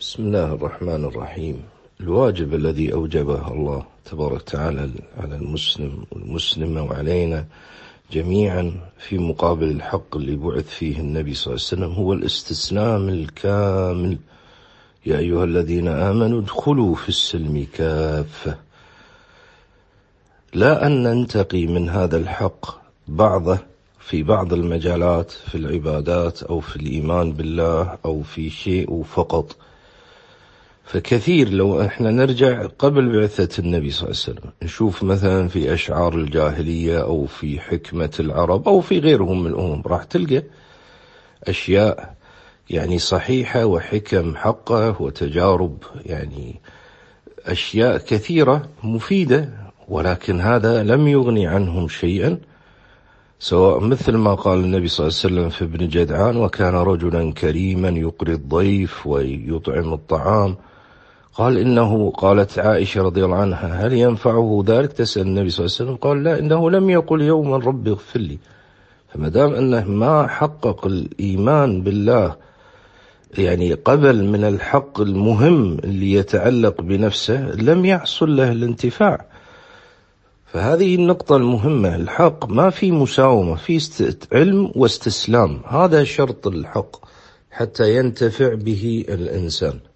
بسم الله الرحمن الرحيم. الواجب الذي أوجبه الله تبارك وتعالى على المسلم والمسلمة وعلينا جميعا في مقابل الحق اللي بعث فيه النبي صلى الله عليه وسلم هو الاستسلام الكامل. يا أيها الذين آمنوا ادخلوا في السلم كافة. لا أن ننتقي من هذا الحق بعضه في بعض المجالات في العبادات أو في الإيمان بالله أو في شيء فقط. فكثير لو إحنا نرجع قبل بعثة النبي صلى الله عليه وسلم نشوف مثلا في أشعار الجاهلية أو في حكمة العرب أو في غيرهم من الأمم راح تلقى أشياء يعني صحيحة وحكم حقه وتجارب يعني أشياء كثيرة مفيدة ولكن هذا لم يغني عنهم شيئا. سواء مثل ما قال النبي صلى الله عليه وسلم في ابن جدعان وكان رجلا كريما يقري الضيف ويطعم الطعام قال إنه قالت عائشة رضي الله عنها هل ينفعه ذلك؟ تسأل النبي صلى الله عليه وسلم قال لا إنه لم يقل يوما رب اغفر لي. فما دام أنه ما حقق الإيمان بالله يعني قبل من الحق المهم اللي يتعلق بنفسه لم يحصل له الانتفاع. فهذه النقطة المهمة الحق ما في مساومة في علم واستسلام. هذا شرط الحق حتى ينتفع به الإنسان.